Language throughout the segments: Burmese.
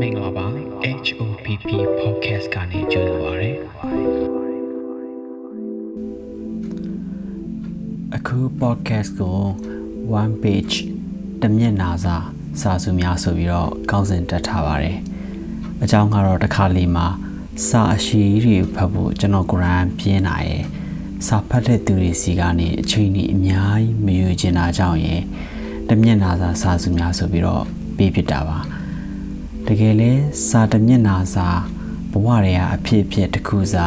မင်္ဂလာပါ HOPP podcast ကနေကြိုဆိုပါရစေအခု podcast ကို one page တမျက်နှာစာစာစုများဆိုပြီးတော့ကောင်းစဉ်တက်ထားပါတယ်အကြောင်းကတော့တစ်ခါလေးမှာစာအရှိတွေဖတ်ဖို့ကျွန်တော်ကိုရန်ပြင်းလာရဲ့စာဖတ်တဲ့သူတွေစီကနေအချိန်ကြီးအများကြီးမယူချင်တာကြောင့်ရဲ့တမျက်နှာစာစာစုများဆိုပြီးတော့ပေးဖြစ်တာပါ တကယ်လဲစာတမျက်နှာစာဘဝတွေကအဖြစ်အပျက်တစ်ခုစာ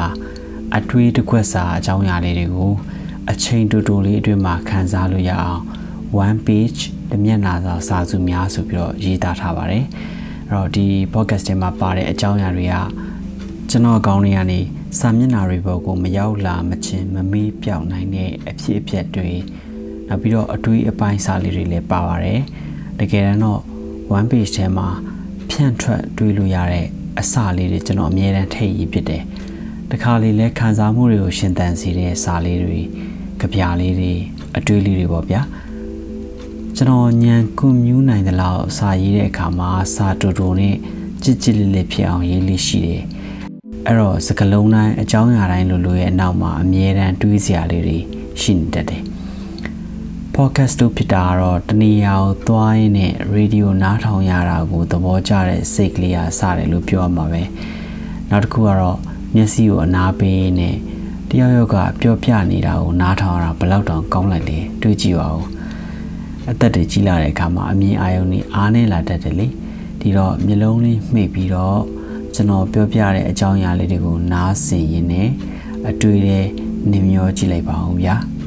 အထွေးတစ်ခွက်စာအကြောင်းအရာလေးတွေကိုအချိန်တူတူလေးအတွင်းမှာခန်းစားလို့ရအောင် one page တမျက်နှာစာစာစုများဆိုပြီးတော့ရေးသားထားပါတယ်အဲ့တော့ဒီ podcast ထဲမှာပါတဲ့အကြောင်းအရာတွေကကျွန်တော်အကောင်းတွေကနေစာမျက်နှာတွေပေါ်ကိုမရောက်လာမချင်းမမေးပြောင်းနိုင်တဲ့အဖြစ်အပျက်တွေနောက်ပြီးတော့အတွေးအပိုင်းစာလေးတွေလည်းပါပါတယ်တကယ်တော့ one page ထဲမှာ ဖြန့်ထွက်တွေးလို့ရတဲ့အစလေးတွေကျွန်တော်အမြဲတမ်းထည့်ရည်ဖြစ်တယ်တခါလေလဲခံစားမှုတွေကိုရှင်းတန်စေတဲ့စာလေးတွေကြပြလေးတွေအတွေးလေးတွေပေါ့ဗျာကျွန်တော်ညံကွန်မြူးနိုင်တဲ့လောက်စာရေးတဲ့အခါမှာစာတူတူနဲ့ကြစ်ကြစ်လေးလေးဖြစ်အောင်ရေးလေးရှိတယ်အဲ့တော့စကလုံးတိုင်းအကြောင်းအရာတိုင်းလိုလိုရဲ့အနောက်မှာအမြဲတမ်းတွေးစရာလေးတွေရှိနေတတ်တယ် podcast တို့ဖြစ်တာကတော့တနေရာကိုသွားရင်းနဲ့ရေဒီယိုနားထောင်ရတာကိုသဘောကျတဲ့စိတ်ကလေးအားစတယ်လို့ပြောရမှာပဲနောက်တစ်ခုကတော့မျက်စိကိုအနာပေးနဲ့တယောက်ယောက်ကပြောပြနေတာကိုနားထောင်ရတာဘယ်လောက်တောင်ကောင်းလိုက်လဲတွေးကြည့်ပါဦးအသက်တွေကြီးလာတဲ့အခါမှာအမြင်အာရုံတွေအားနေလာတတ်တယ်လေဒီတော့မျက်လုံးလေးမှိတ်ပြီးတော့ကျွန်တော်ပြောပြတဲ့အကြောင်းအရာလေးတွေကိုနားဆင်ရင်းနဲ့အတွေ့အကြုံနေမျောကြည့်လိုက်ပါဦးဗျာ။